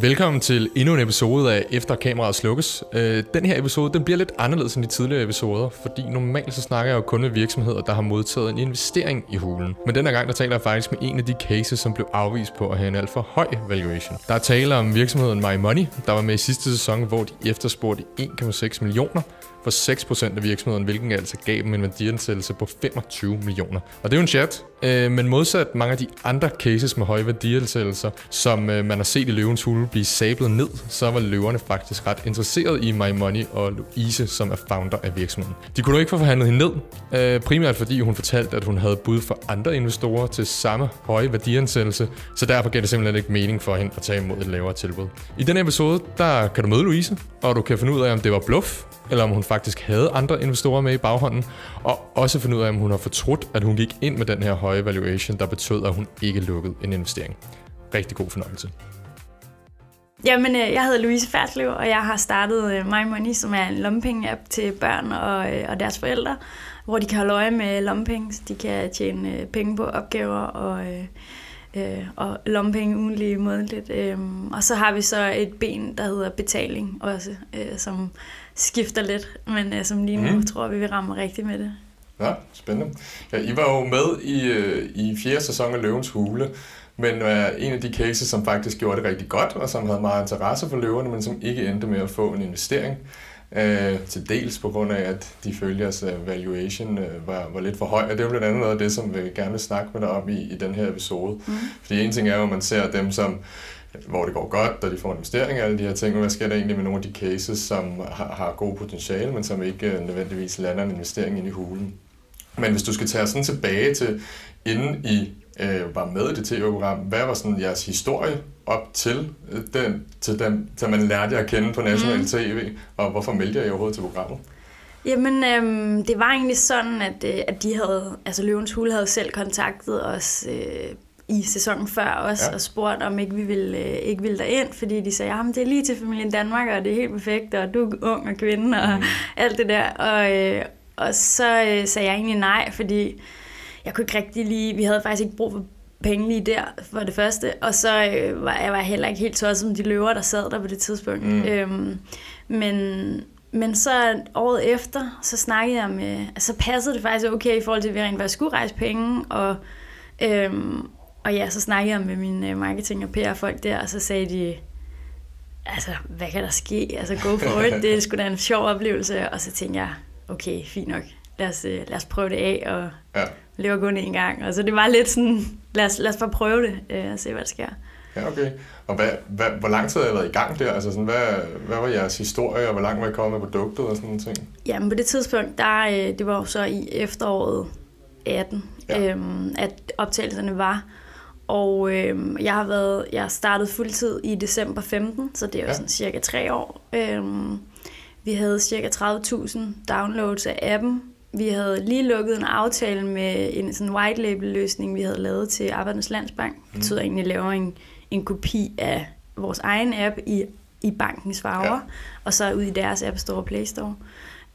Velkommen til endnu en episode af Efter kameraet slukkes. Øh, den her episode den bliver lidt anderledes end de tidligere episoder, fordi normalt så snakker jeg jo kun med virksomheder, der har modtaget en investering i hulen. Men denne gang der taler jeg faktisk med en af de cases, som blev afvist på at have en alt for høj valuation. Der er tale om virksomheden My Money, der var med i sidste sæson, hvor de efterspurgte 1,6 millioner for 6% af virksomheden, hvilken altså gav dem en værdiansættelse på 25 millioner. Og det er jo en chat, øh, men modsat mange af de andre cases med høje værdiansættelser, som øh, man har set i løvens hule blive sablet ned, så var løverne faktisk ret interesseret i My Money og Louise, som er founder af virksomheden. De kunne dog ikke få forhandlet hende ned, øh, primært fordi hun fortalte, at hun havde bud for andre investorer til samme høje værdiansættelse, så derfor gav det simpelthen ikke mening for hende at tage imod et lavere tilbud. I den episode, der kan du møde Louise, og du kan finde ud af, om det var bluff, eller om hun faktisk havde andre investorer med i baghånden, og også finde ud af, om hun har fortrudt, at hun gik ind med den her høje valuation, der betød, at hun ikke lukkede en investering. Rigtig god fornøjelse. Jamen, øh, jeg hedder Louise Ferslev, og jeg har startet øh, My Money, som er en lommepenge-app til børn og, øh, og deres forældre, hvor de kan holde øje med lommepenge, så de kan tjene penge på opgaver og, øh, og lommepenge ugenlige månedligt. Øh, og så har vi så et ben, der hedder betaling også, øh, som skifter lidt, men øh, som lige nu mm. tror vi, vi rammer rigtigt med det. Ja, spændende. Ja, I var jo med i, øh, i fjerde sæson af Løvens Hule, men er en af de cases, som faktisk gjorde det rigtig godt, og som havde meget interesse for løverne, men som ikke endte med at få en investering. Øh, til dels på grund af, at de følgers uh, valuation uh, var, var lidt for høj, og det er jo blandt andet noget af det, som vi gerne vil snakke med dig om i, i den her episode. Mm. Fordi en ting er jo, at man ser dem som hvor det går godt, og de får en investering og alle de her ting. Hvad sker der egentlig med nogle af de cases, som har, har god potentiale, men som ikke øh, nødvendigvis lander en investering ind i hulen? Men hvis du skal tage sådan tilbage til, inden I øh, var med i det tv-program, hvad var sådan jeres historie op til, øh, den, til, den, til man lærte jer at kende på national mm. tv, og hvorfor meldte jeg overhovedet til programmet? Jamen, øhm, det var egentlig sådan, at, øh, at de havde, altså Løvens Hule havde selv kontaktet os øh, i sæsonen før også, ja. og spurgt, om ikke vi ville, øh, ikke ville derind, fordi de sagde, at det er lige til familien Danmark, og det er helt perfekt, og du er ung og kvinde, og mm. alt det der. Og, øh, og så øh, sagde jeg egentlig nej, fordi jeg kunne ikke rigtig lige, vi havde faktisk ikke brug for penge lige der, for det første, og så øh, var jeg var heller ikke helt tosset som de løver, der sad der på det tidspunkt. Mm. Øhm, men, men så året efter, så snakkede jeg med, altså, så passede det faktisk okay i forhold til, at vi rent faktisk skulle rejse penge, og, øhm, og ja, så snakkede jeg med min øh, marketing- og PR-folk der, og så sagde de, altså, hvad kan der ske? Altså, go for it. Det er sgu da en sjov oplevelse. Og så tænkte jeg, okay, fint nok. Lad os, øh, lad os prøve det af, og ja. leve kun en gang. Og så det var lidt sådan, lad os, lad os bare prøve det, øh, og se, hvad der sker. Ja, okay. Og hvad, hvad, hvor lang tid har I været i gang der? Altså sådan, hvad, hvad var jeres historie, og hvor langt var I kommet med produktet og sådan nogle ting? Jamen på det tidspunkt, der, det var jo så i efteråret 18, ja. øhm, at optagelserne var. Og øh, jeg har været, jeg startede fuldtid i december 15, så det er jo ja. sådan cirka tre år. Øh, vi havde cirka 30.000 downloads af appen. Vi havde lige lukket en aftale med en sådan white label løsning, vi havde lavet til Arbejdernes Landsbank. Det betyder egentlig, at laver en, en kopi af vores egen app i, i bankens farver, ja. og så ud i deres App Store og Play Store.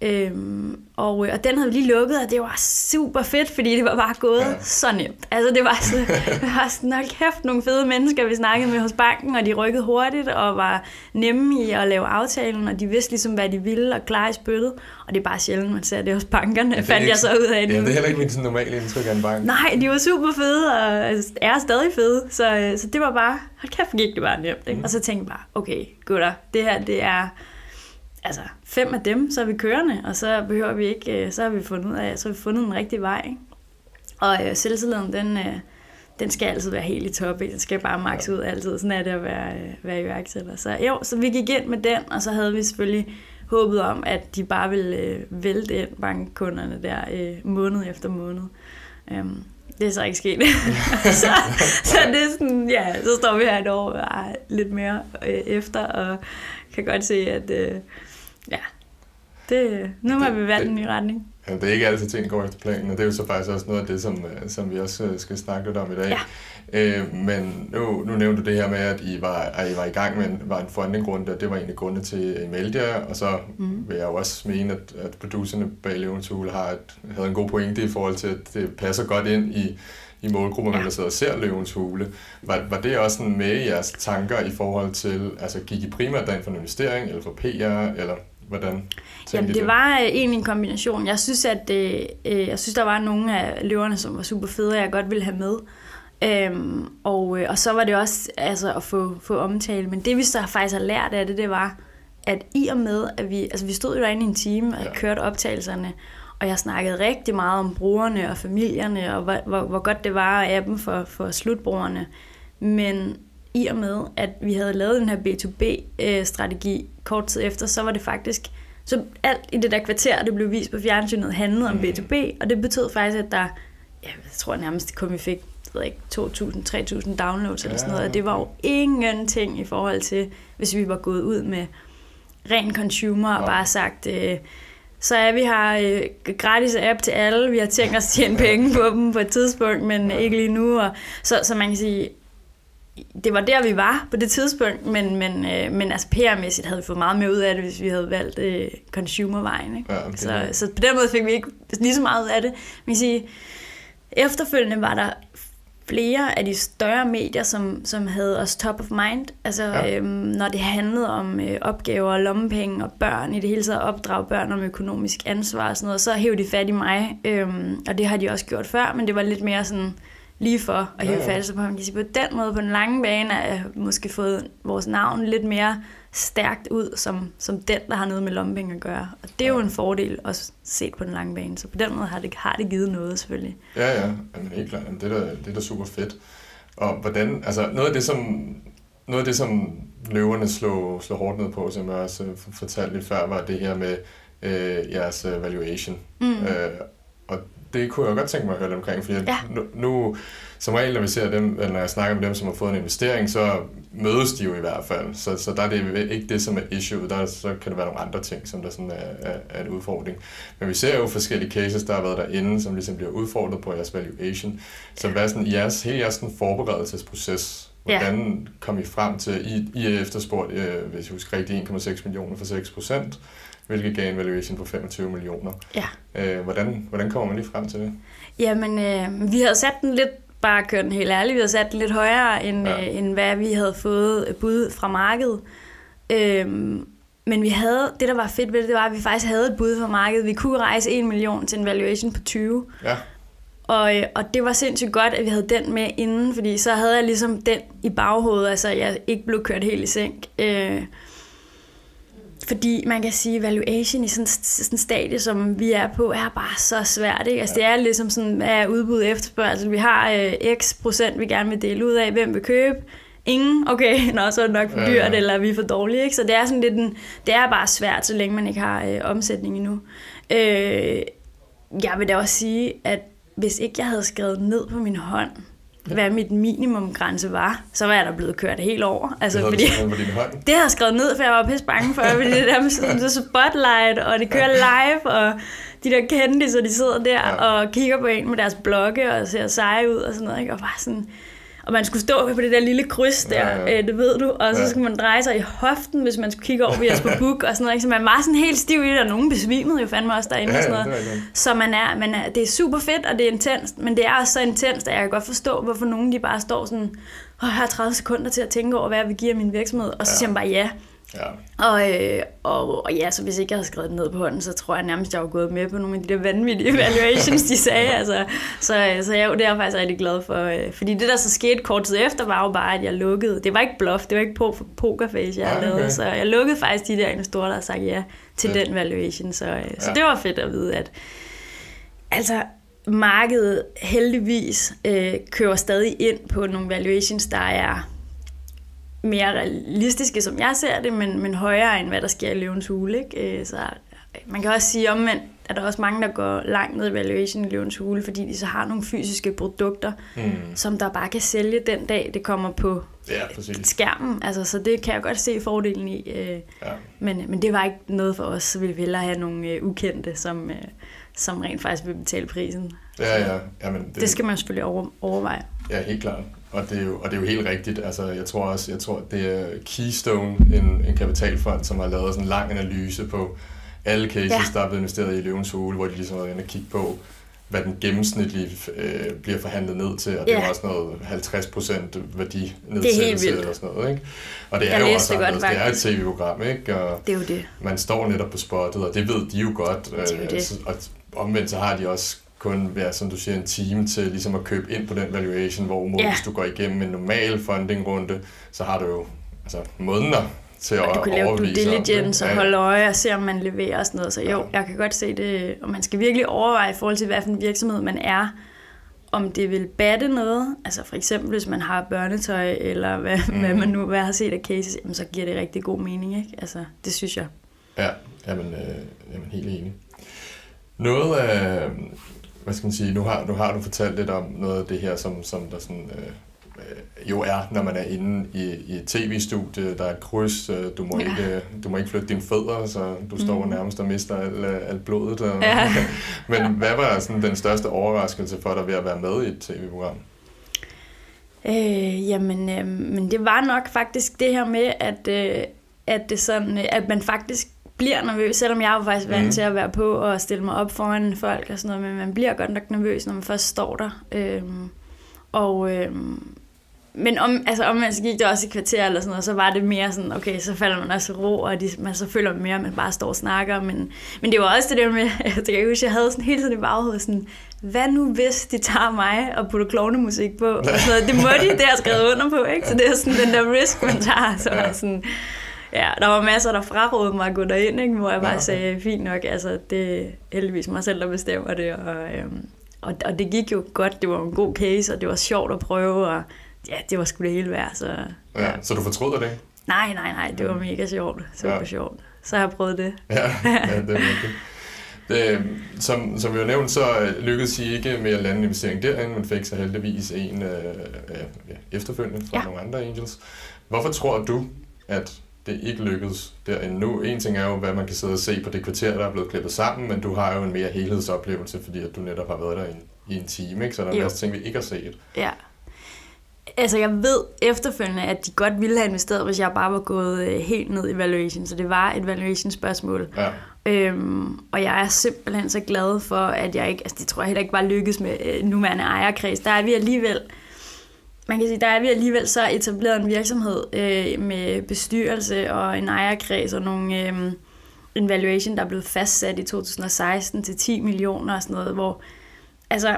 Øhm, og, øh, og den havde vi lige lukket, og det var super fedt, fordi det var bare gået ja. så nemt. Altså det var, så, det var sådan, nok kæft nogle fede mennesker, vi snakkede med hos banken, og de rykkede hurtigt og var nemme i at lave aftalen, og de vidste ligesom, hvad de ville og klare i spyttet. Og det er bare sjældent, man ser det hos bankerne, ja, fandt ikke, jeg så ud af det. Ja, det er heller ikke mit normale indtryk af en bank. Nej, de var super fede, og er stadig fede, så, øh, så det var bare, hold kæft, gik det bare nemt. Ikke? Mm. Og så tænkte jeg bare, okay, gutter, det her, det er altså fem af dem, så er vi kørende, og så behøver vi ikke, øh, så har vi fundet ud af, så har vi fundet den rigtige vej. Ikke? Og øh, selvtilliden, den, øh, den skal altid være helt i top, ikke? den skal bare max ud altid, sådan er det at være, øh, være iværksætter. Så jo, så vi gik ind med den, og så havde vi selvfølgelig håbet om, at de bare ville øh, vælte ind bankkunderne der øh, måned efter måned. Um, det er så ikke sket. så, så det er sådan, ja, så står vi her et år og lidt mere øh, efter, og kan godt se, at øh, Ja, det, nu har vi valgt en ny retning. Ja, det er ikke altid ting går efter planen, og det er jo så faktisk også noget af det, som, øh, som vi også øh, skal snakke lidt om i dag. Ja. Øh, men nu, nu nævnte du det her med, at I var, at I var i gang med en, var en fundingrunde, og det var egentlig grunde til, at I meldte jer, og så mm. vil jeg jo også mene, at, at producerne bag Levende Tool har et, havde en god pointe i forhold til, at det passer godt ind i, i målgrupper, ja. der sidder og ser løvens hule. Var, var det også sådan med i jeres tanker i forhold til, altså gik I primært derind for en investering, eller for PR, eller hvordan Jamen, det, det var øh, egentlig en kombination. Jeg synes, at øh, øh, jeg synes, der var nogle af løverne, som var super fede, og jeg godt ville have med. Øhm, og, øh, og så var det også altså, at få, få omtale. Men det vi så faktisk har lært af det, det var, at i og med, at vi, altså vi stod jo derinde i en time og ja. kørte optagelserne, og jeg snakkede rigtig meget om brugerne og familierne, og hvor, hvor, hvor godt det var af dem for, for slutbrugerne. Men i og med, at vi havde lavet den her B2B-strategi øh, kort tid efter, så var det faktisk, så alt i det der kvarter, det blev vist på fjernsynet, handlede om B2B, mm. og det betød faktisk, at der, jeg tror nærmest kun vi fik ved ikke, 2.000-3.000 downloads eller sådan noget, og det var jo ingenting i forhold til, hvis vi var gået ud med ren consumer og bare sagt, øh, så er vi har øh, gratis app til alle, vi har tænkt os at tjene penge på dem på et tidspunkt, men ikke lige nu. Og, så, så man kan sige, det var der, vi var på det tidspunkt, men, men, øh, men altså PR-mæssigt havde vi fået meget mere ud af det, hvis vi havde valgt øh, consumer-vejen. Ikke? Ja, okay. så, så på den måde fik vi ikke lige så meget ud af det. Man kan sige, efterfølgende var der flere af de større medier, som, som havde os top of mind. Altså, ja. øhm, når det handlede om øh, opgaver, lommepenge og børn, i det hele taget opdrage børn om økonomisk ansvar og sådan noget, så hævde de fat i mig. Øhm, og det har de også gjort før, men det var lidt mere sådan lige for at hæve ja, ja. fat. På, man kan sige, på den måde, på den lange bane, er måske fået vores navn lidt mere stærkt ud som, som den, der har noget med lommepenge at gøre. Og det er jo en fordel også set på den lange bane. Så på den måde har det, har det givet noget selvfølgelig. Ja, ja, Jamen, helt klart. Jamen, det, er da, det er da super fedt. Og hvordan, altså noget af det, som, noget af det, som løverne slog, slog hårdt ned på, som jeg også fortalte lidt før, var det her med øh, jeres øh, valuation. Mm. Øh, og det kunne jeg godt tænke mig at høre lidt omkring, fordi ja. nu, nu, som regel, når vi ser dem, eller når jeg snakker med dem, som har fået en investering, så mødes de jo i hvert fald. Så, så der er det ikke det, som er issue. Der så kan det være nogle andre ting, som der sådan er, er, er en udfordring. Men vi ser jo forskellige cases, der har været derinde, som ligesom bliver udfordret på jeres valuation. Så hvad er sådan jeres, hele jeres sådan forberedelsesproces, hvordan kom I frem til, I, I er efterspurgt, øh, hvis jeg husker rigtigt, 1,6 millioner for 6 procent hvilket gav en valuation på 25 millioner. Ja. Øh, hvordan, hvordan kommer man lige frem til det? Jamen, øh, vi havde sat den lidt, bare kørt den helt ærligt, vi havde sat den lidt højere, end, ja. øh, end hvad vi havde fået bud fra markedet. Øh, men vi havde, det der var fedt ved det, det var, at vi faktisk havde et bud fra markedet. Vi kunne rejse 1 million til en valuation på 20. Ja. Og, øh, og det var sindssygt godt, at vi havde den med inden, fordi så havde jeg ligesom den i baghovedet, altså jeg ikke blev kørt helt i sænk. Øh, fordi man kan sige, at valuation i sådan, sådan en stadie, som vi er på, er bare så svært. Ikke? Altså, ja. Det er ligesom sådan, hvad er udbud efterspørgsel? Vi har øh, x procent, vi gerne vil dele ud af. Hvem vil købe? Ingen? Okay, nå, så er det nok for dyrt, ja, ja. eller er vi for dårlige. Ikke? Så det er, sådan lidt en, det er bare svært, så længe man ikke har øh, omsætning endnu. Øh, jeg vil da også sige, at hvis ikke jeg havde skrevet ned på min hånd, hvad mit minimumgrænse var, så var jeg da blevet kørt helt over. Altså, det fordi, det har jeg skrevet ned, for jeg var pisse bange for, fordi det der med sådan, så spotlight, og det kører live, og de der kendte, så de sidder der ja. og kigger på en med deres blogge, og ser seje ud, og sådan noget, ikke? og bare sådan, og man skulle stå på det der lille kryds der, ja, ja. Øh, det ved du, og så ja. skulle man dreje sig i hoften, hvis man skulle kigge over ved på book og sådan noget, ikke? så man var sådan helt stiv i det, og nogen besvimede jo fandme også derinde ja, og sådan noget. Så man er, man er, det er super fedt, og det er intenst, men det er også så intenst, at jeg kan godt forstå, hvorfor nogen de bare står sådan, og har 30 sekunder til at tænke over, hvad jeg vil give min virksomhed, og så ja. siger man bare ja. Ja. Og, øh, og, og ja, så hvis ikke jeg havde skrevet det ned på hånden, så tror jeg nærmest, jeg var gået med på nogle af de der vanvittige evaluations, de sagde. Altså, så, så jeg, det er jeg faktisk rigtig glad for. Øh, fordi det, der så skete kort tid efter, var jo bare, at jeg lukkede. Det var ikke bluff, det var ikke på pokerface, jeg okay. lavede. Så jeg lukkede faktisk de der investorer, der havde sagt ja til ja. den valuation. Så, øh, ja. så det var fedt at vide, at altså, markedet heldigvis øh, kører stadig ind på nogle valuations, der er mere realistiske, som jeg ser det, men, men højere end hvad der sker i løvens hule. Ikke? Øh, så man kan også sige omvendt, at der er også mange, der går langt ned i valuation i løvens hule, fordi de så har nogle fysiske produkter, mm. som der bare kan sælge den dag, det kommer på ja, skærmen. Altså, så det kan jeg godt se fordelen i. Øh, ja. men, men det var ikke noget for os, så ville vi hellere have nogle øh, ukendte, som, som rent faktisk vil betale prisen. Ja, ja. Jamen, det, det skal man selvfølgelig over, overveje. Ja, helt klart. Og det, er jo, og det er jo helt rigtigt. Altså, jeg tror også, jeg tror, det er Keystone, en, en kapitalfond, som har lavet sådan en lang analyse på alle cases, ja. der er blevet investeret i Løvens Hule, hvor de ligesom har været inde og kigge på, hvad den gennemsnitlige øh, bliver forhandlet ned til, og det er også noget 50% værdinedsættelse eller sådan noget, ikke? Og det er jeg jo også det, godt, det er et tv-program, ikke? Og det er jo det. Man står netop på spottet, og det ved de jo godt. Det er jo det. Og omvendt så har de også kun være, som du siger, en time til ligesom at købe ind på den valuation, hvor ja. hvis du går igennem en normal funding-runde, så har du jo altså, måneder til at Du kan lave due diligence og holde øje og se, om man leverer og sådan noget. Så jo, jeg kan godt se det, og man skal virkelig overveje i forhold til, hvad for en virksomhed man er, om det vil batte noget. Altså for eksempel, hvis man har børnetøj, eller hvad, mm. hvad man nu hvad har set af cases, jamen, så giver det rigtig god mening. Ikke? Altså, det synes jeg. Ja, jamen, øh, jamen helt enig. Noget af, hvad skal man sige, nu har, nu har du fortalt lidt om noget af det her, som, som der sådan, øh, øh, jo er, når man er inde i, i et tv-studie, der er et kryds, øh, du må, ja. ikke, du må ikke flytte dine fødder, så du mm. står nærmest og mister alt, alt blodet. Og, ja. Men hvad var sådan den største overraskelse for dig ved at være med i et tv-program? Øh, jamen, øh, men det var nok faktisk det her med, at, øh, at, det sådan, at man faktisk bliver nervøs, selvom jeg er jo faktisk vant mm. til at være på og stille mig op foran folk og sådan noget, men man bliver godt nok nervøs, når man først står der. Øhm, og, øhm, men om, altså om man så gik det også i kvarter eller sådan noget, så var det mere sådan, okay, så falder man også ro, og de, man så føler mere, at man bare står og snakker. Men, men det var også det der med, jeg kan huske, jeg havde sådan hele tiden i baghovedet sådan, hvad nu hvis de tager mig og putter klovnemusik på? Og sådan noget. Det må de, det har skrevet under på, ikke? Så det er sådan den der risk, man tager. Så var sådan, Ja, der var masser, der frarådede mig at gå derind, ikke? hvor jeg bare ja. sagde, fint nok, altså det er heldigvis mig selv, der bestemmer det, og, øhm, og, og det gik jo godt, det var en god case, og det var sjovt at prøve, og ja, det var sgu det hele værd. Så, ja. ja. så du fortryder det? Nej, nej, nej, det var mega sjovt, super ja. sjovt. Så har jeg prøvet det. Ja, ja det er virkelig. Det, som, som vi har nævnt, så lykkedes I ikke med at lande en investering derinde, men fik så heldigvis en øh, øh, efterfølgende fra ja. nogle andre angels. Hvorfor tror du, at det ikke lykkedes derinde nu. En ting er jo, hvad man kan sidde og se på det kvarter, der er blevet klippet sammen, men du har jo en mere helhedsoplevelse, fordi at du netop har været der i en, i en time, ikke? så der er en masse ting, vi ikke har set. Ja. Altså jeg ved efterfølgende, at de godt ville have investeret, hvis jeg bare var gået øh, helt ned i valuation, så det var et valuation spørgsmål. Ja. Øhm, og jeg er simpelthen så glad for, at jeg ikke, altså det tror jeg heller ikke var lykkedes med øh, nuværende ejerkreds. Der er vi alligevel, man kan sige, der er vi alligevel så etableret en virksomhed øh, med bestyrelse og en ejerkreds og nogle, øh, en valuation, der er blevet fastsat i 2016 til 10 millioner og sådan noget, hvor altså,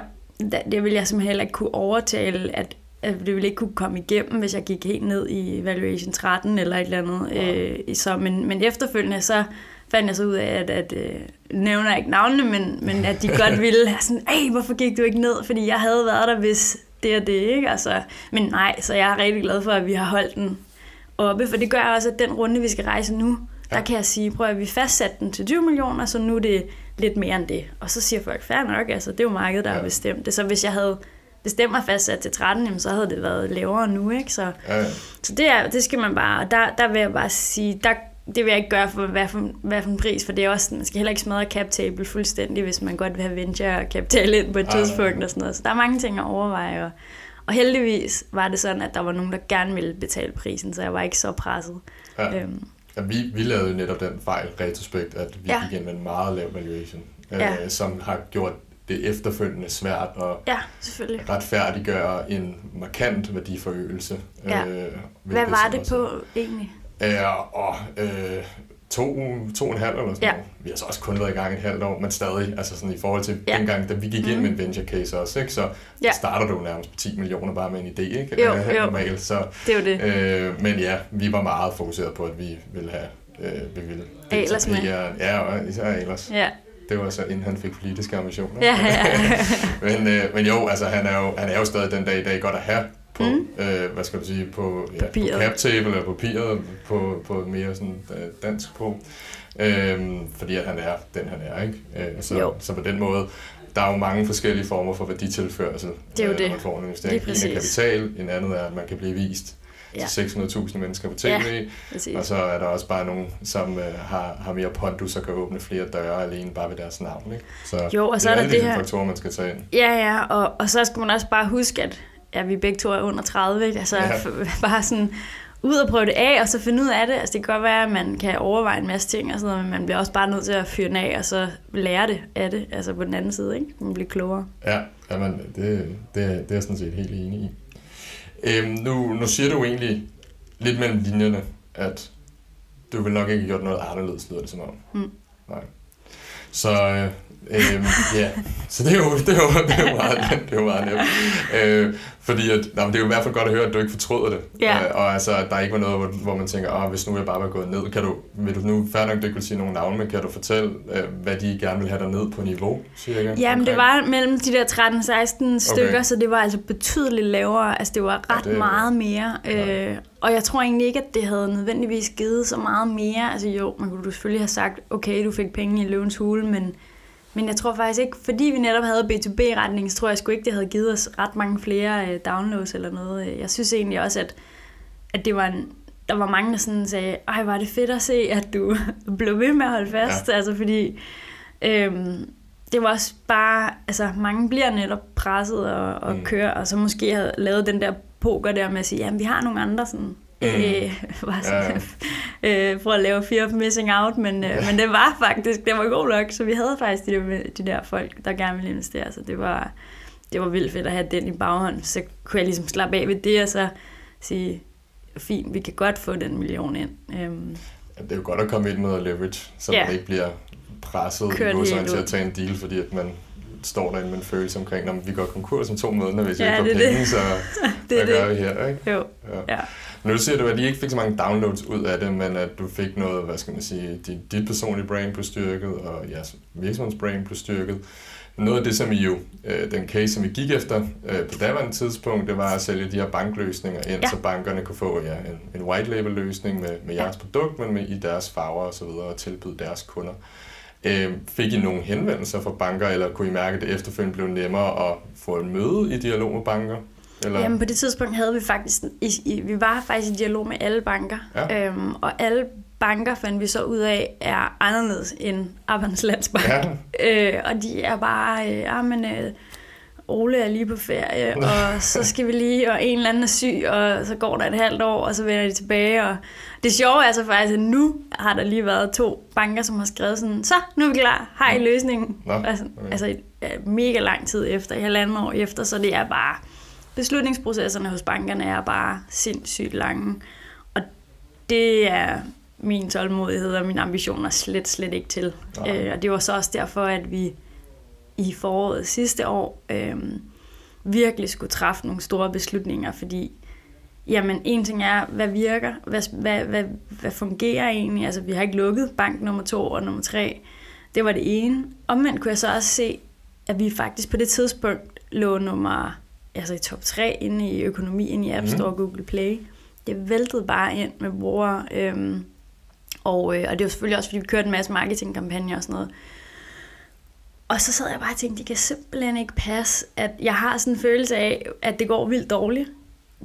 det vil jeg simpelthen heller ikke kunne overtale, at, at det ville ikke kunne komme igennem, hvis jeg gik helt ned i valuation 13 eller et eller andet. Øh, så, men, men efterfølgende så fandt jeg så ud af, at, at øh, nævner ikke navnene, men, men at de godt ville have sådan, hey, hvorfor gik du ikke ned? Fordi jeg havde været der, hvis det og det, ikke? Altså, men nej, så jeg er rigtig glad for, at vi har holdt den oppe, for det gør også, at den runde, vi skal rejse nu, ja. der kan jeg sige, prøv at vi fastsatte den til 20 millioner, så nu er det lidt mere end det. Og så siger folk, fair nok, altså det er jo markedet, der ja. har bestemt det. Så hvis jeg havde bestemt mig fastsat til 13, jamen, så havde det været lavere nu, ikke? Så, ja, så det, er, det skal man bare, der, der vil jeg bare sige, der det vil jeg ikke gøre for hvad, for hvad for en pris, for det er også, man skal heller ikke smadre cap table fuldstændig, hvis man godt vil have venture kapital ind på et tidspunkt og sådan noget. Så der er mange ting at overveje, og, og heldigvis var det sådan, at der var nogen, der gerne ville betale prisen, så jeg var ikke så presset. Ja. Øhm. Ja, vi, vi lavede jo netop den fejl, retrospekt, at vi ja. gik ind med en meget lav valuation, øh, ja. som har gjort det efterfølgende svært at ja, retfærdiggøre en markant værdiforøgelse. Ja. Øh, Hvad var det på egentlig? Øh, og øh, to, to og en halv eller sådan ja. noget. Vi har så også kun været i gang et halvt år, men stadig, altså sådan i forhold til ja. dengang, da vi gik ind mm. med en venture case også, ikke? så ja. starter du nærmest på 10 millioner bare med en idé, ikke? Jo, jo. Normalt. Så, det er jo det. Øh, men ja, vi var meget fokuseret på, at vi ville have øh, vi ville Alers med. Ja, og især Alers. Ja. Det var så inden han fik politiske ambitioner. Ja, ja. men, øh, men jo, altså han er jo, han er jo stadig den dag i dag godt at have på, mm. øh, hvad skal du sige, på, ja, på cap table eller på papiret, på, på mere sådan øh, dansk på. Øhm, fordi at han er den, han er, ikke? Øh, så, så på den måde, der er jo mange forskellige former for værditilførsel. Det er jo øh, det. Man får en investering. En er kapital, en anden er, at man kan blive vist ja. til 600.000 mennesker på tv, ja, og så er der også bare nogen, som øh, har, har mere pondus og kan åbne flere døre alene bare ved deres navn. Ikke? Så jo, og så det er, er alle det de her... faktorer, man skal tage ind. Ja, ja, og, og så skal man også bare huske, at ja, vi begge to er under 30, ikke? Altså, ja. bare sådan, ud og prøve det af, og så finde ud af det. Altså det kan godt være, at man kan overveje en masse ting og sådan noget, men man bliver også bare nødt til at fyre den af, og så lære det af det, altså på den anden side, ikke? Man bliver klogere. Ja, jamen, det, det, det er jeg sådan set helt enig i. Øhm, nu, nu siger du egentlig lidt mellem linjerne, at du vil nok ikke have gjort noget anderledes, lyder det som om. Mm. Nej. Så øh, Øhm, ja, så det er jo, det er jo, det er jo meget, det er jo meget nemt. Øh, fordi at, nej, det er jo i hvert fald godt at høre, at du ikke fortryder det. Ja. Øh, og altså, at der ikke var noget, hvor, hvor man tænker, oh, hvis nu jeg bare var gået ned, kan du, vil du nu, færdig nok, du ikke vil sige nogle navne, men kan du fortælle, øh, hvad de gerne vil have dig ned på niveau, cirka? Jamen, det var mellem de der 13-16 stykker, okay. så det var altså betydeligt lavere. Altså, det var ret ja, det, meget mere. Ja. Øh, og jeg tror egentlig ikke, at det havde nødvendigvis givet så meget mere. Altså jo, man kunne selvfølgelig have sagt, okay, du fik penge i løvens hule, men men jeg tror faktisk ikke, fordi vi netop havde B2B-retning, så tror jeg sgu ikke, det havde givet os ret mange flere øh, downloads eller noget. Jeg synes egentlig også, at, at det var en, der var mange, der sådan sagde, ej, var det fedt at se, at du blev ved med at holde fast. Ja. Altså fordi, øhm, det var også bare, altså mange bliver netop presset og, og mm. kører, og så måske havde lavet den der poker der med at sige, jamen vi har nogle andre sådan Mm. Øh, var sådan, ja. øh, for at lave Fear of Missing Out, men, øh, men det var faktisk, det var god nok, så vi havde faktisk de der, de der folk, der gerne ville investere, så det var, det var vildt fedt at have den i baghånd, så kunne jeg ligesom slappe af ved det, og så sige, fint, vi kan godt få den million ind. Øhm, ja, det er jo godt at komme ind med leverage, så ja. man ikke bliver presset i til at tage en deal, fordi at man står derinde med en følelse omkring, at vi går konkurs om to måneder, hvis ja, vi ikke får penge, det. så det hvad gør det. vi her? Ikke? Jo, ja. ja. Nu siger du, at de ikke fik så mange downloads ud af det, men at du fik noget, hvad skal man sige, dit, dit personlige brand blev styrket, og jeres virksomhedsbrand blev styrket. Noget af det, som I jo, øh, den case, som vi gik efter øh, på daværende tidspunkt, det var at sælge de her bankløsninger ind, ja. så bankerne kunne få ja, en, en white label løsning med, med jeres ja. produkt, men med i deres farver og så videre, og tilbyde deres kunder. Øh, fik I nogle henvendelser fra banker, eller kunne I mærke, at det efterfølgende blev nemmere at få et møde i dialog med banker? Eller? Jamen på det tidspunkt havde vi faktisk, i, i, vi var faktisk i dialog med alle banker, ja. øhm, og alle banker fandt vi så ud af er anderledes end Arbejdernes Landsbank. Ja. Øh, og de er bare, øh, ja, men øh, Ole er lige på ferie, og så skal vi lige, og en eller anden er syg, og så går der et halvt år, og så vender de tilbage. Og det sjove er altså faktisk, at nu har der lige været to banker, som har skrevet sådan, så nu er vi klar, har I løsningen? Nå, altså, okay. altså mega lang tid efter, et halvandet år efter, så det er bare beslutningsprocesserne hos bankerne er bare sindssygt lange. Og det er min tålmodighed og mine ambitioner slet, slet ikke til. Ja. Øh, og det var så også derfor, at vi i foråret sidste år øh, virkelig skulle træffe nogle store beslutninger, fordi jamen en ting er, hvad virker, hvad, hvad, hvad, hvad fungerer egentlig? Altså vi har ikke lukket bank nummer to og nummer tre. Det var det ene. Omvendt kunne jeg så også se, at vi faktisk på det tidspunkt lå nummer altså i top 3 inde i økonomien i App Store og mm. Google Play. Det væltede bare ind med brugere. Øhm, og, øh, og det var selvfølgelig også, fordi vi kørte en masse marketingkampagner og sådan noget. Og så sad jeg bare og tænkte, det kan simpelthen ikke passe, at jeg har sådan en følelse af, at det går vildt dårligt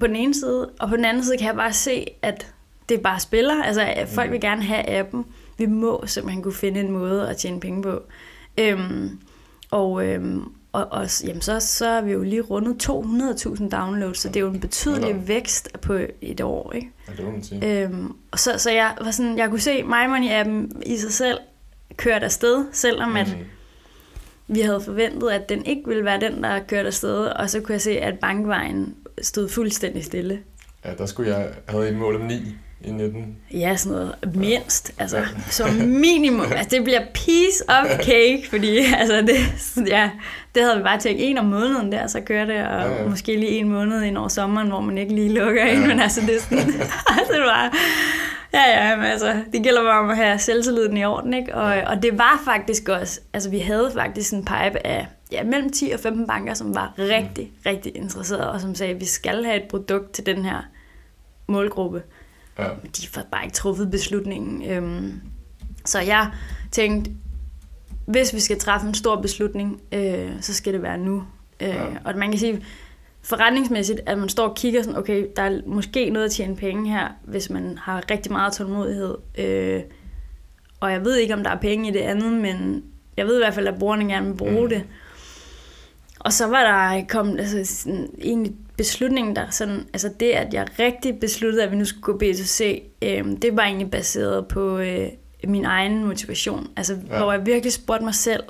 på den ene side, og på den anden side kan jeg bare se, at det bare spiller. Altså, at folk vil mm. gerne have appen. Vi må simpelthen kunne finde en måde at tjene penge på. Øhm, og, øhm, og, og jamen, så, så er vi jo lige rundet 200.000 downloads, så det er jo en betydelig ja. vækst på et år. Ikke? Ja, det må man sige. Øhm, og så, så jeg, var sådan, jeg kunne se MyMoney-appen i sig selv kørt afsted, selvom mm. at mhm. vi havde forventet, at den ikke ville være den, der kørte afsted, og så kunne jeg se, at bankvejen stod fuldstændig stille. Ja, der skulle jeg have et mål om 9 i 19? Ja, sådan noget mindst. Altså, ja. som minimum. Altså, det bliver piece of cake, fordi altså, det, ja, det havde vi bare tænkt en om måneden der, så kører det, og ja, ja. måske lige en måned ind over sommeren, hvor man ikke lige lukker ja. ind, men altså, det er sådan, altså, det var, ja, ja, men altså, det gælder bare om at have selvtilliden i orden, ikke? Og, og det var faktisk også, altså, vi havde faktisk en pipe af, ja, mellem 10 og 15 banker, som var rigtig, mm. rigtig interesserede, og som sagde, at vi skal have et produkt til den her målgruppe. Ja. De får bare ikke truffet beslutningen. Øhm, så jeg tænkte, hvis vi skal træffe en stor beslutning, øh, så skal det være nu. Øh, ja. Og man kan sige, forretningsmæssigt, at man står og kigger sådan, okay, der er måske noget at tjene penge her, hvis man har rigtig meget tålmodighed. Øh, og jeg ved ikke, om der er penge i det andet, men jeg ved i hvert fald, at brugerne gerne vil bruge mm. det. Og så var der kommet, altså sådan, egentlig beslutningen, der sådan, altså det, at jeg rigtig besluttede, at vi nu skulle gå B2C, øh, det var egentlig baseret på øh, min egen motivation. Altså, ja. hvor jeg virkelig spurgte mig selv,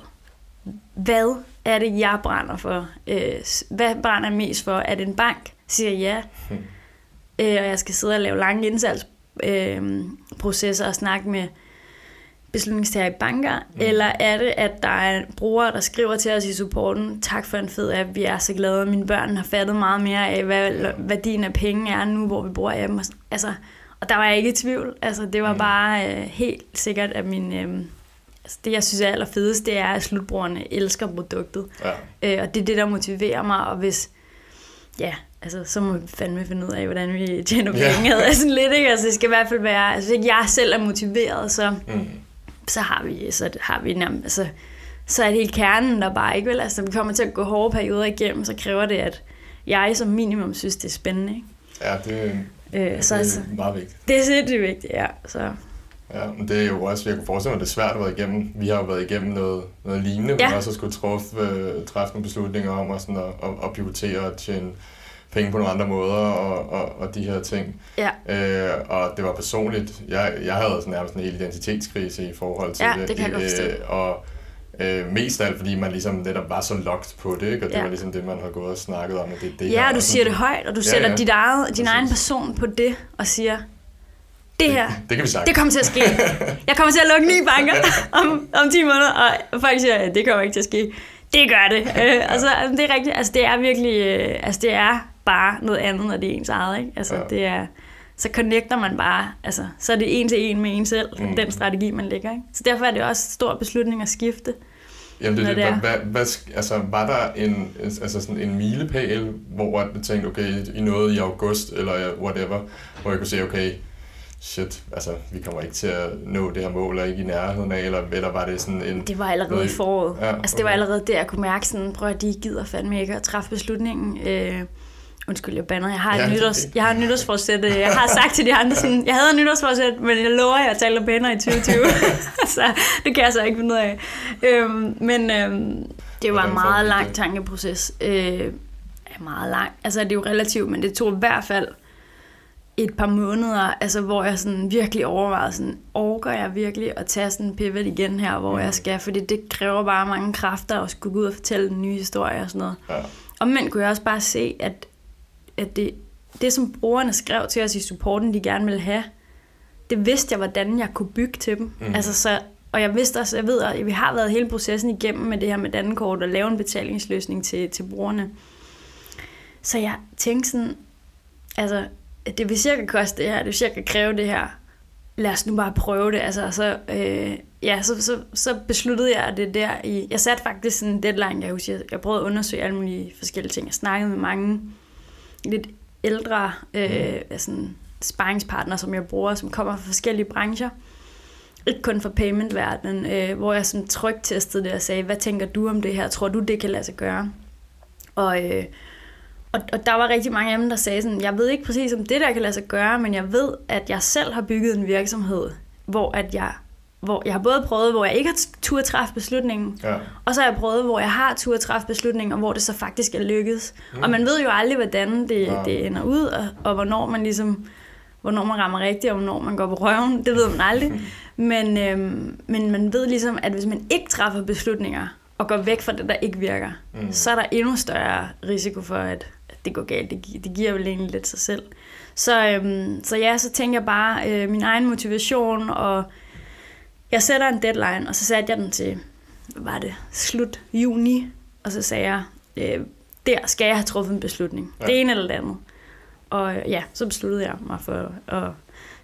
hvad er det, jeg brænder for? Øh, hvad brænder jeg mest for? Er det en bank? Siger ja. Hmm. Øh, og jeg skal sidde og lave lange indsalgsprocesser øh, og snakke med beslutningstager i banker, mm. eller er det, at der er brugere, der skriver til os i supporten, tak for en fed app, vi er så glade, mine børn har fattet meget mere af, hvad værdien af penge er nu, hvor vi bruger appen. Altså, og der var jeg ikke i tvivl. Altså, det var mm. bare øh, helt sikkert, at min... Øh, altså, det, jeg synes er allerfedest, det er, at slutbrugerne elsker produktet. Ja. Øh, og det er det, der motiverer mig, og hvis... Ja, altså, så må vi fandme finde ud af, hvordan vi tjener penge. Ja. altså, lidt, ikke? Altså, det skal i hvert fald være... Altså, hvis ikke jeg selv er motiveret, så... Mm så har vi, så har vi nærmest, altså, så er det helt kernen der bare ikke vel. Altså, når vi kommer til at gå hårde perioder igennem, så kræver det, at jeg som minimum synes, det er spændende. Ikke? Ja, det, øh, så, det er altså, meget vigtigt. Det er sindssygt vigtigt, ja. Så. Ja, men det er jo også, jeg kunne forestille mig, det er svært at være igennem. Vi har jo været igennem noget, noget lignende, ja. hvor også skulle træffe, øh, træffe nogle beslutninger om at, sådan at, at, at pivotere og tjene penge på nogle andre måder og, og, og de her ting. Ja. Øh, og det var personligt. Jeg, jeg havde sådan nærmest en hel identitetskrise i forhold til ja, det. det kan jeg øh, og øh, mest af alt, fordi man ligesom netop var så locked på det, ikke? og det ja. var ligesom det, man har gået og snakket om. At det, det ja, her, du siger det højt, og du ja, sætter ja. dit eget, din egen person på det, og siger, det her, det, det, kan vi sagt. det kommer til at ske. Jeg kommer til at lukke ni banker om, om 10 måneder, og folk siger, det kommer ikke til at ske. Det gør det. Øh, altså, det er rigtigt. Altså, det er virkelig, øh, altså, det er bare noget andet, når det er ens eget. Ikke? Altså, ja. det er, så connecter man bare, altså, så er det en til en med en selv, mm. den strategi, man lægger. Ikke? Så derfor er det også en stor beslutning at skifte. Jamen det, det, det hvad, hvad, altså, var der en, altså sådan en milepæl, hvor du tænkte, okay, i noget i august, eller whatever, hvor jeg kunne se, okay, shit, altså, vi kommer ikke til at nå det her mål, eller ikke i nærheden af, eller, eller var det sådan en... Det var allerede noget, i foråret. Ja, okay. Altså, det var allerede der, jeg kunne mærke sådan, prøv at de gider fandme ikke at træffe beslutningen. Øh, Undskyld, jeg bander. Jeg har, et ja, nytårs, jeg har nytårsforsæt. Øh, jeg har sagt til de andre sådan, jeg havde et nytårsforsæt, men jeg lover, at jeg taler pænere i 2020. så det kan jeg så ikke finde ud af. Øhm, men øhm, det var en meget lang tankeproces. Øh, meget lang. Altså, det er jo relativt, men det tog i hvert fald et par måneder, altså, hvor jeg sådan virkelig overvejede, sådan, orker jeg virkelig at tage sådan en pivot igen her, hvor mm. jeg skal, fordi det kræver bare mange kræfter at skulle gå ud og fortælle en ny historie og sådan noget. Ja. Og men kunne jeg også bare se, at at det, det, som brugerne skrev til os i supporten, de gerne ville have, det vidste jeg, hvordan jeg kunne bygge til dem. Mm. Altså, så, og jeg vidste også, jeg ved, at vi har været hele processen igennem med det her med Dankort og lave en betalingsløsning til, til brugerne. Så jeg tænkte sådan, altså, det vil cirka koste det her, det vil cirka kræve det her. Lad os nu bare prøve det. Altså, så, øh, ja, så, så, så besluttede jeg det der i... Jeg satte faktisk sådan en deadline, jeg husker. Jeg prøvede at undersøge alle mulige forskellige ting. Jeg snakkede med mange lidt ældre øh, mm. sådan sparringspartner, som jeg bruger, som kommer fra forskellige brancher. Ikke kun fra paymentverdenen, øh, hvor jeg sådan trygtestede det og sagde, hvad tænker du om det her? Tror du, det kan lade sig gøre? Og, øh, og, og der var rigtig mange af dem, der sagde sådan, jeg ved ikke præcis om det der kan lade sig gøre, men jeg ved, at jeg selv har bygget en virksomhed, hvor at jeg hvor jeg har både prøvet, hvor jeg ikke har tur at træffe beslutningen, ja. og så har jeg prøvet, hvor jeg har tur at træffe beslutningen, og hvor det så faktisk er lykkedes. Mm. Og man ved jo aldrig, hvordan det, ja. det ender ud, og, og hvornår man ligesom hvornår man rammer rigtigt, og hvornår man går på røven. Det ved man aldrig. Men, øhm, men man ved ligesom, at hvis man ikke træffer beslutninger, og går væk fra det, der ikke virker, mm. så er der endnu større risiko for, at, at det går galt. Det, det giver vel egentlig lidt sig selv. Så, øhm, så ja, så tænker jeg bare øh, min egen motivation og jeg sætter en deadline, og så satte jeg den til, hvad var det, slut juni, og så sagde jeg, øh, der skal jeg have truffet en beslutning. Ja. Det ene eller det andet. Og ja, så besluttede jeg mig for at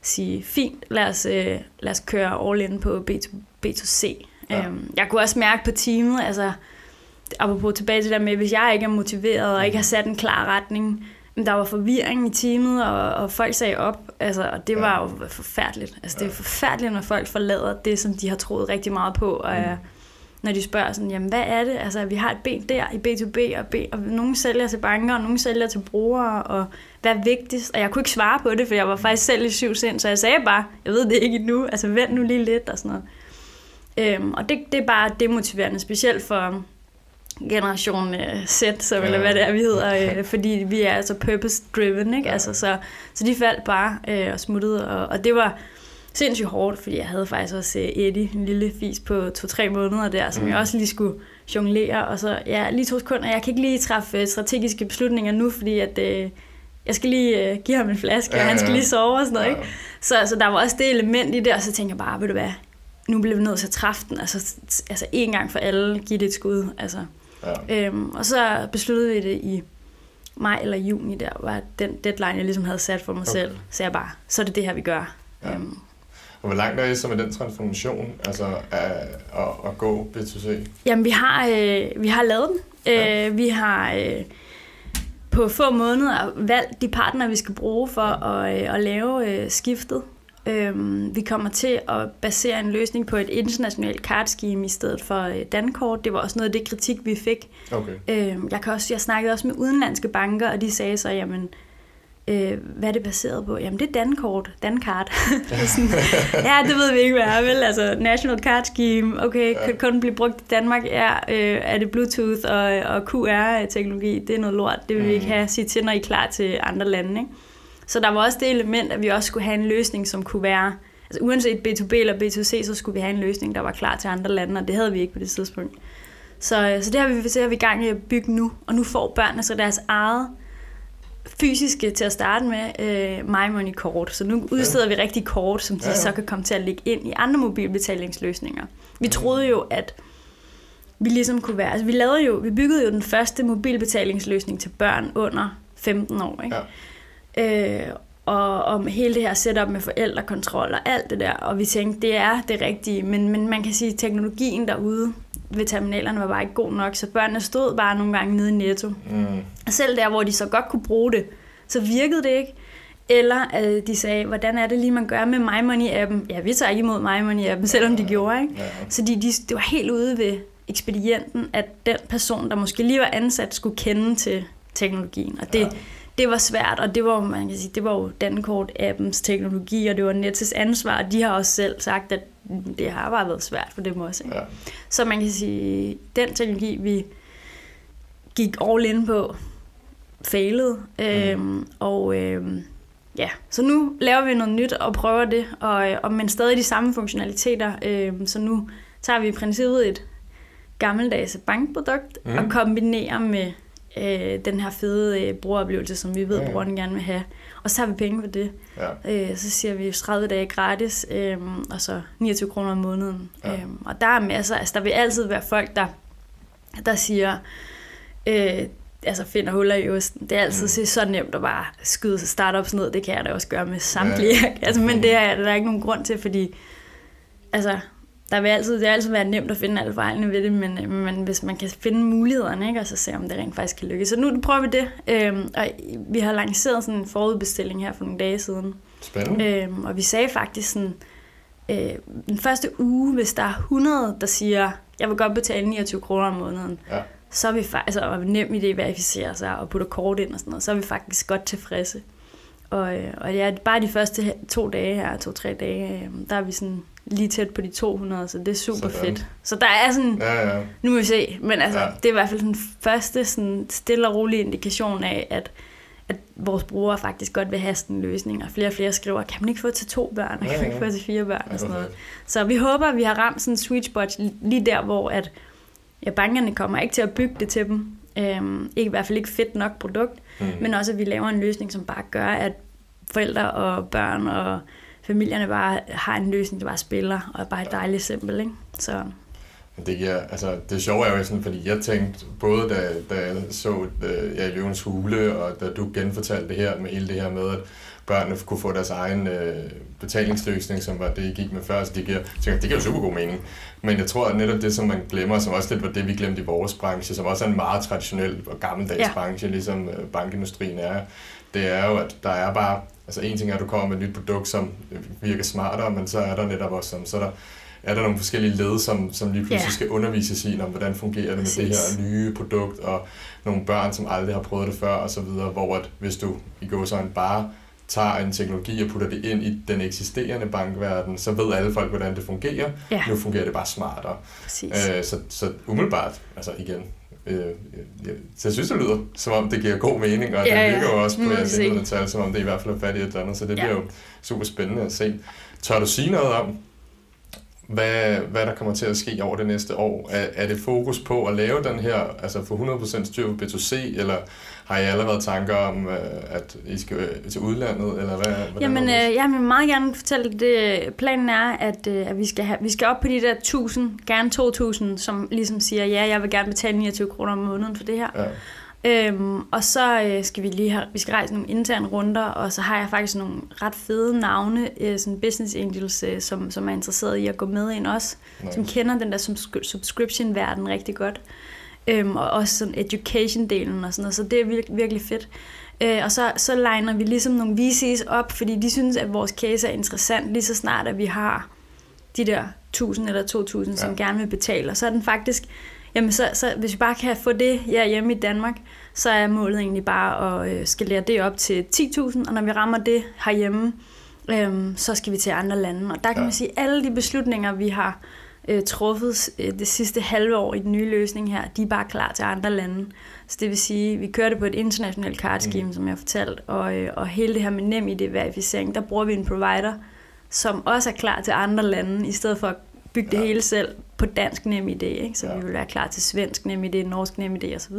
sige, fint, lad os, øh, lad os køre all in på B2, B2C. Ja. Øhm, jeg kunne også mærke på teamet, altså, apropos tilbage til det med, hvis jeg ikke er motiveret og ikke har sat en klar retning, der var forvirring i teamet, og, og folk sagde op, altså, og det var jo forfærdeligt. Altså, det er forfærdeligt, når folk forlader det, som de har troet rigtig meget på, og mm. når de spørger sådan, jamen hvad er det? Altså, vi har et ben der i B2B, og, B, og nogen sælger til banker, og nogen sælger til brugere, og hvad er vigtigst? Og jeg kunne ikke svare på det, for jeg var faktisk selv i syv sind, så jeg sagde bare, jeg ved det ikke endnu, altså vent nu lige lidt, og sådan noget. Øhm, og det, det er bare demotiverende, specielt for generation uh, Z, så, ja. eller hvad det er, vi hedder, uh, fordi vi er altså purpose-driven, ikke? Ja. Altså, så, så de faldt bare uh, og smuttede, og, og det var sindssygt hårdt, fordi jeg havde faktisk også uh, Eddie, en lille fis på to-tre måneder der, som mm. jeg også lige skulle jonglere, og så, ja, lige to sekunder, jeg kan ikke lige træffe strategiske beslutninger nu, fordi at, uh, jeg skal lige uh, give ham en flaske, ja, og han skal lige sove og sådan noget, ja. ikke? Så, så der var også det element i det, og så tænkte jeg bare, ved du hvad, nu bliver vi nødt til at træffe den, altså, altså en gang for alle, give det et skud, altså. Ja. Øhm, og så besluttede vi det i maj eller juni, der var den deadline, jeg ligesom havde sat for mig okay. selv. Så jeg bare, så er det det her, vi gør. Ja. Øhm. Og hvor langt er I så med den transformation, altså at, at, at gå B2C? Jamen, vi har, øh, vi har lavet den. Ja. Øh, vi har øh, på få måneder valgt de partnere, vi skal bruge for at, øh, at lave øh, skiftet. Øhm, vi kommer til at basere en løsning på et internationalt kartscheme i stedet for øh, Dankort. Det var også noget af det kritik, vi fik. Okay. Øhm, jeg, kan også, jeg snakkede også med udenlandske banker, og de sagde så, jamen, øh, hvad er det baseret på? Jamen, det er Dankort, Dankart. ja, det ved vi ikke, hvad er, vel? Altså, National Card Scheme, okay, ja. kan kun blive brugt i Danmark? Ja, øh, er det Bluetooth og, og QR-teknologi? Det er noget lort, det vil mm. vi ikke have. Sige til, når I er klar til andre lande, ikke? Så der var også det element, at vi også skulle have en løsning, som kunne være, altså uanset B2B eller B2C, så skulle vi have en løsning, der var klar til andre lande, og det havde vi ikke på det tidspunkt. Så, så det har vi, det har vi gang i at bygge nu, og nu får børnene så deres eget fysiske til at starte med øh, MyMoney kort. Så nu udsteder vi rigtig kort, som de ja, ja. så kan komme til at lægge ind i andre mobilbetalingsløsninger. Vi troede jo, at vi ligesom kunne være, altså vi lavede jo, vi byggede jo den første mobilbetalingsløsning til børn under 15 år, ikke? Ja. Øh, og om hele det her setup med forældrekontrol og alt det der, og vi tænkte, det er det rigtige, men, men man kan sige, at teknologien derude ved terminalerne var bare ikke god nok, så børnene stod bare nogle gange nede i Netto. Mm. Og selv der, hvor de så godt kunne bruge det, så virkede det ikke. Eller øh, de sagde, hvordan er det lige, man gør med MyMoney-appen? Ja, vi tager ikke imod MyMoney-appen, selvom de gjorde, ikke? Ja. Så de, de, det var helt ude ved ekspedienten, at den person, der måske lige var ansat, skulle kende til teknologien. Og det, ja det var svært, og det var, man kan sige, det var jo Dankort-appens teknologi, og det var Nets ansvar, og de har også selv sagt, at det har bare været svært for dem også. Ikke? Ja. Så man kan sige, den teknologi, vi gik all in på, failede, mm. øhm, og øhm, ja, så nu laver vi noget nyt og prøver det, og, og men stadig de samme funktionaliteter, øhm, så nu tager vi i princippet et gammeldags bankprodukt mm. og kombinerer med øh, den her fede øh, brugeroplevelse, som vi ved, ja. brugeren gerne vil have. Og så har vi penge for det. Ja. Øh, så siger vi 30 dage gratis, øh, og så 29 kroner om måneden. Ja. Øh, og der er masser, altså der vil altid være folk, der, der siger, øh, altså finder huller i osten. Det er altid mm. så nemt at bare skyde startups ned. Det kan jeg da også gøre med samtlige. Ja. altså, men det er der er ikke nogen grund til, fordi altså, der vil altid, det vil altid være nemt at finde alle fejlene ved det, men, men hvis man kan finde mulighederne, ikke, og så se, om det rent faktisk kan lykkes. Så nu prøver vi det, øhm, og vi har lanceret sådan en forudbestilling her for nogle dage siden. Spændende. Øhm, og vi sagde faktisk sådan, øh, den første uge, hvis der er 100, der siger, jeg vil godt betale 29 kroner om måneden, ja. så er vi faktisk, altså nem idé verificere sig og putte kort ind og sådan noget, så er vi faktisk godt tilfredse. Og, øh, og ja, bare de første to dage her, to-tre dage, øh, der er vi sådan lige tæt på de 200, så det er super sådan. fedt. Så der er sådan, ja, ja. nu må vi se, men altså, ja. det er i hvert fald den første sådan stille og rolig indikation af, at, at vores brugere faktisk godt vil have sådan en løsning, og flere og flere skriver, kan man ikke få til to børn, og kan man ikke få til fire børn, og sådan noget. Så vi håber, at vi har ramt sådan en sweet spot lige der, hvor at, ja, bankerne kommer ikke til at bygge det til dem, øhm, ikke i hvert fald ikke fedt nok produkt, mm. men også at vi laver en løsning, som bare gør, at forældre og børn og familierne bare har en løsning, der bare spiller, og er bare et dejligt simpel, ikke? Så... Det, giver, altså, det sjove er jo sådan, fordi jeg tænkte, både da, da jeg så øh, ja, Løvens Hule, og da du genfortalte det her med hele det her med, at børnene kunne få deres egen øh, betalingsløsning, som var det, I gik med før, så det giver, tænkte, det giver jo super god mening. Men jeg tror, at netop det, som man glemmer, som også lidt var det, vi glemte i vores branche, som også er en meget traditionel og gammeldags ja. branche, ligesom øh, bankindustrien er, det er jo, at der er bare altså en ting er, at du kommer med et nyt produkt, som virker smartere, men så er der netop også sådan, så er der, er der nogle forskellige led, som, som lige pludselig yeah. skal undervises i, om hvordan fungerer det med Præcis. det her nye produkt, og nogle børn, som aldrig har prøvet det før, og så videre, hvor at hvis du i går sådan bare tager en teknologi og putter det ind i den eksisterende bankverden, så ved alle folk, hvordan det fungerer. Ja. Nu fungerer det bare smartere. Øh, så, så umiddelbart, altså igen, øh, jeg, så jeg synes, det lyder, som om det giver god mening, og ja, det virker jo også på jeres indledende tal, som om det i hvert fald er fat i et eller andet, så det ja. bliver jo super spændende at se. Tør du sige noget om, hvad, hvad der kommer til at ske over det næste år? Er, er det fokus på at lave den her, altså få 100% styr på B2C, eller har I allerede tanker om, øh, at I skal til udlandet, eller hvad? Jamen, øh, jeg vil meget gerne fortælle det. Planen er, at, øh, at vi, skal have, vi skal op på de der 1000, gerne 2000, som ligesom siger, ja, jeg vil gerne betale 29 kroner om måneden for det her. Ja. Øhm, og så øh, skal vi lige have, vi skal rejse nogle interne runder, og så har jeg faktisk nogle ret fede navne, øh, sådan business angels, øh, som, som er interesseret i at gå med ind også, nice. som kender den der subscription-verden rigtig godt. Øhm, og også sådan education-delen og sådan noget, så det er virkelig, virkelig fedt. Øh, og så, så liner vi ligesom nogle VC's op, fordi de synes, at vores case er interessant lige så snart, at vi har de der 1000 eller 2000, ja. som gerne vil betale. Og så er den faktisk Jamen, så, så hvis vi bare kan få det her hjemme i Danmark, så er målet egentlig bare at øh, skalere det op til 10.000, og når vi rammer det herhjemme, øh, så skal vi til andre lande. Og der kan ja. man sige, at alle de beslutninger, vi har øh, truffet øh, det sidste halve år i den nye løsning her, de er bare klar til andre lande. Så det vil sige, vi kører det på et internationalt cardscheme, mm. som jeg har fortalt, og, øh, og hele det her med nem ID-verificering, der bruger vi en provider, som også er klar til andre lande, i stedet for at bygge ja. det hele selv på dansk nem idé, ikke? så ja. vi vil være klar til svensk nem idé, norsk nem idé osv.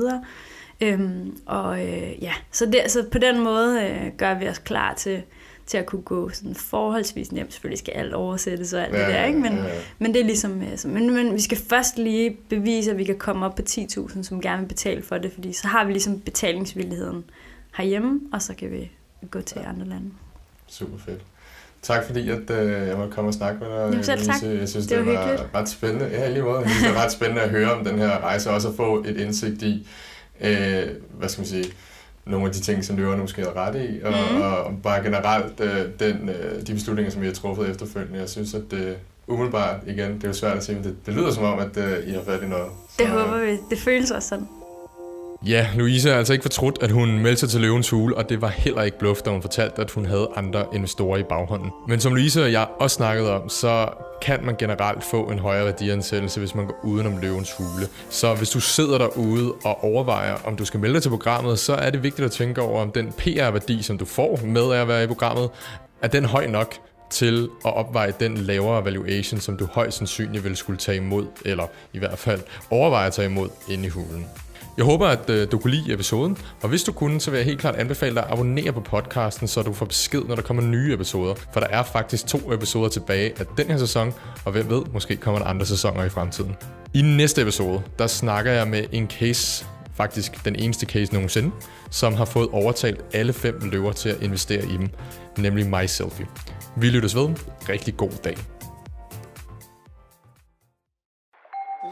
Øhm, og øh, ja, så, det, så på den måde øh, gør vi os klar til, til at kunne gå sådan forholdsvis nemt. Selvfølgelig skal alt oversættes og alt ja, det der, ikke? Men, ja, ja. men det er ligesom, øh, så, men, men vi skal først lige bevise, at vi kan komme op på 10.000, som gerne vil betale for det, fordi så har vi ligesom betalingsvilligheden herhjemme, og så kan vi gå til ja. andre lande. Super fedt. Tak fordi, at øh, jeg måtte komme og snakke med dig. Jamen selv tak. Jeg synes, det, det var, var ret spændende. Ja, lige måde. Jeg synes, det var ret spændende at høre om den her rejse, og også at få et indsigt i, øh, hvad skal man sige, nogle af de ting, som løberne måske har ret i, og, mm. og, og bare generelt øh, den, øh, de beslutninger, som vi har truffet efterfølgende. Jeg synes, at det umiddelbart, igen, det er jo svært at sige, men det, det lyder som om, at øh, I har fat i noget. Så, det håber vi. Det føles også sådan. Ja, Louise er altså ikke fortrudt, at hun meldte sig til løvens hule, og det var heller ikke bluff, da hun fortalte, at hun havde andre investorer i baghånden. Men som Louise og jeg også snakkede om, så kan man generelt få en højere værdiansættelse, hvis man går udenom løvens hule. Så hvis du sidder derude og overvejer, om du skal melde dig til programmet, så er det vigtigt at tænke over, om den PR-værdi, som du får med at være i programmet, er den høj nok til at opveje den lavere valuation, som du højst sandsynligt vil skulle tage imod, eller i hvert fald overveje at tage imod inde i hulen. Jeg håber, at øh, du kunne lide episoden, og hvis du kunne, så vil jeg helt klart anbefale dig at abonnere på podcasten, så du får besked, når der kommer nye episoder. For der er faktisk to episoder tilbage af den her sæson, og hvem ved, måske kommer der andre sæsoner i fremtiden. I næste episode, der snakker jeg med en case, faktisk den eneste case nogensinde, som har fået overtalt alle fem løver til at investere i dem, nemlig MySelfie. Vi lyttes ved. Rigtig god dag.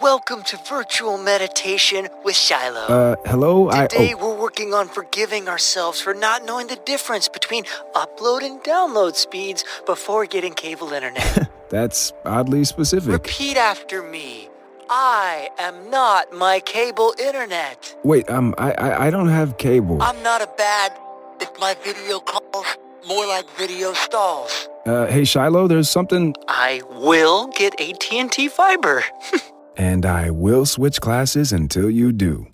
Welcome to virtual meditation with Shiloh. Uh, hello? Today I, oh. we're working on forgiving ourselves for not knowing the difference between upload and download speeds before getting cable internet. That's oddly specific. Repeat after me. I am not my cable internet. Wait, um, I, I, I don't have cable. I'm not a bad. If my video calls, more like video stalls. Uh, hey Shiloh, there's something. I will get AT&T fiber. And I will switch classes until you do.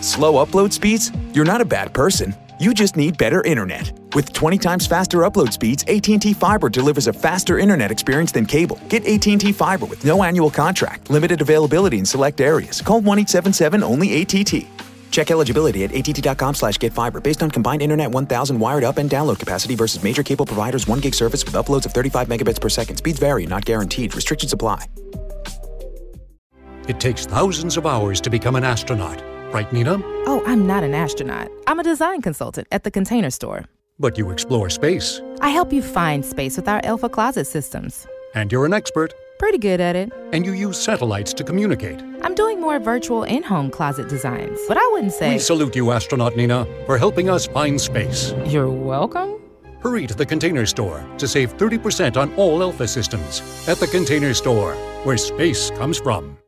Slow upload speeds? You're not a bad person. You just need better internet. With 20 times faster upload speeds, AT&T Fiber delivers a faster internet experience than cable. Get AT&T Fiber with no annual contract, limited availability in select areas. Call 1-877-ONLY-ATT. Check eligibility at att.com slash getfiber based on combined internet 1000 wired up and download capacity versus major cable providers 1 gig service with uploads of 35 megabits per second. Speeds vary, not guaranteed. Restrictions apply. It takes thousands of hours to become an astronaut. Right, Nina? Oh, I'm not an astronaut. I'm a design consultant at the Container Store. But you explore space. I help you find space with our Alpha Closet systems. And you're an expert. Pretty good at it. And you use satellites to communicate. I'm doing more virtual in home closet designs, but I wouldn't say. We salute you, astronaut Nina, for helping us find space. You're welcome. Hurry to the Container Store to save 30% on all Alpha systems. At the Container Store, where space comes from.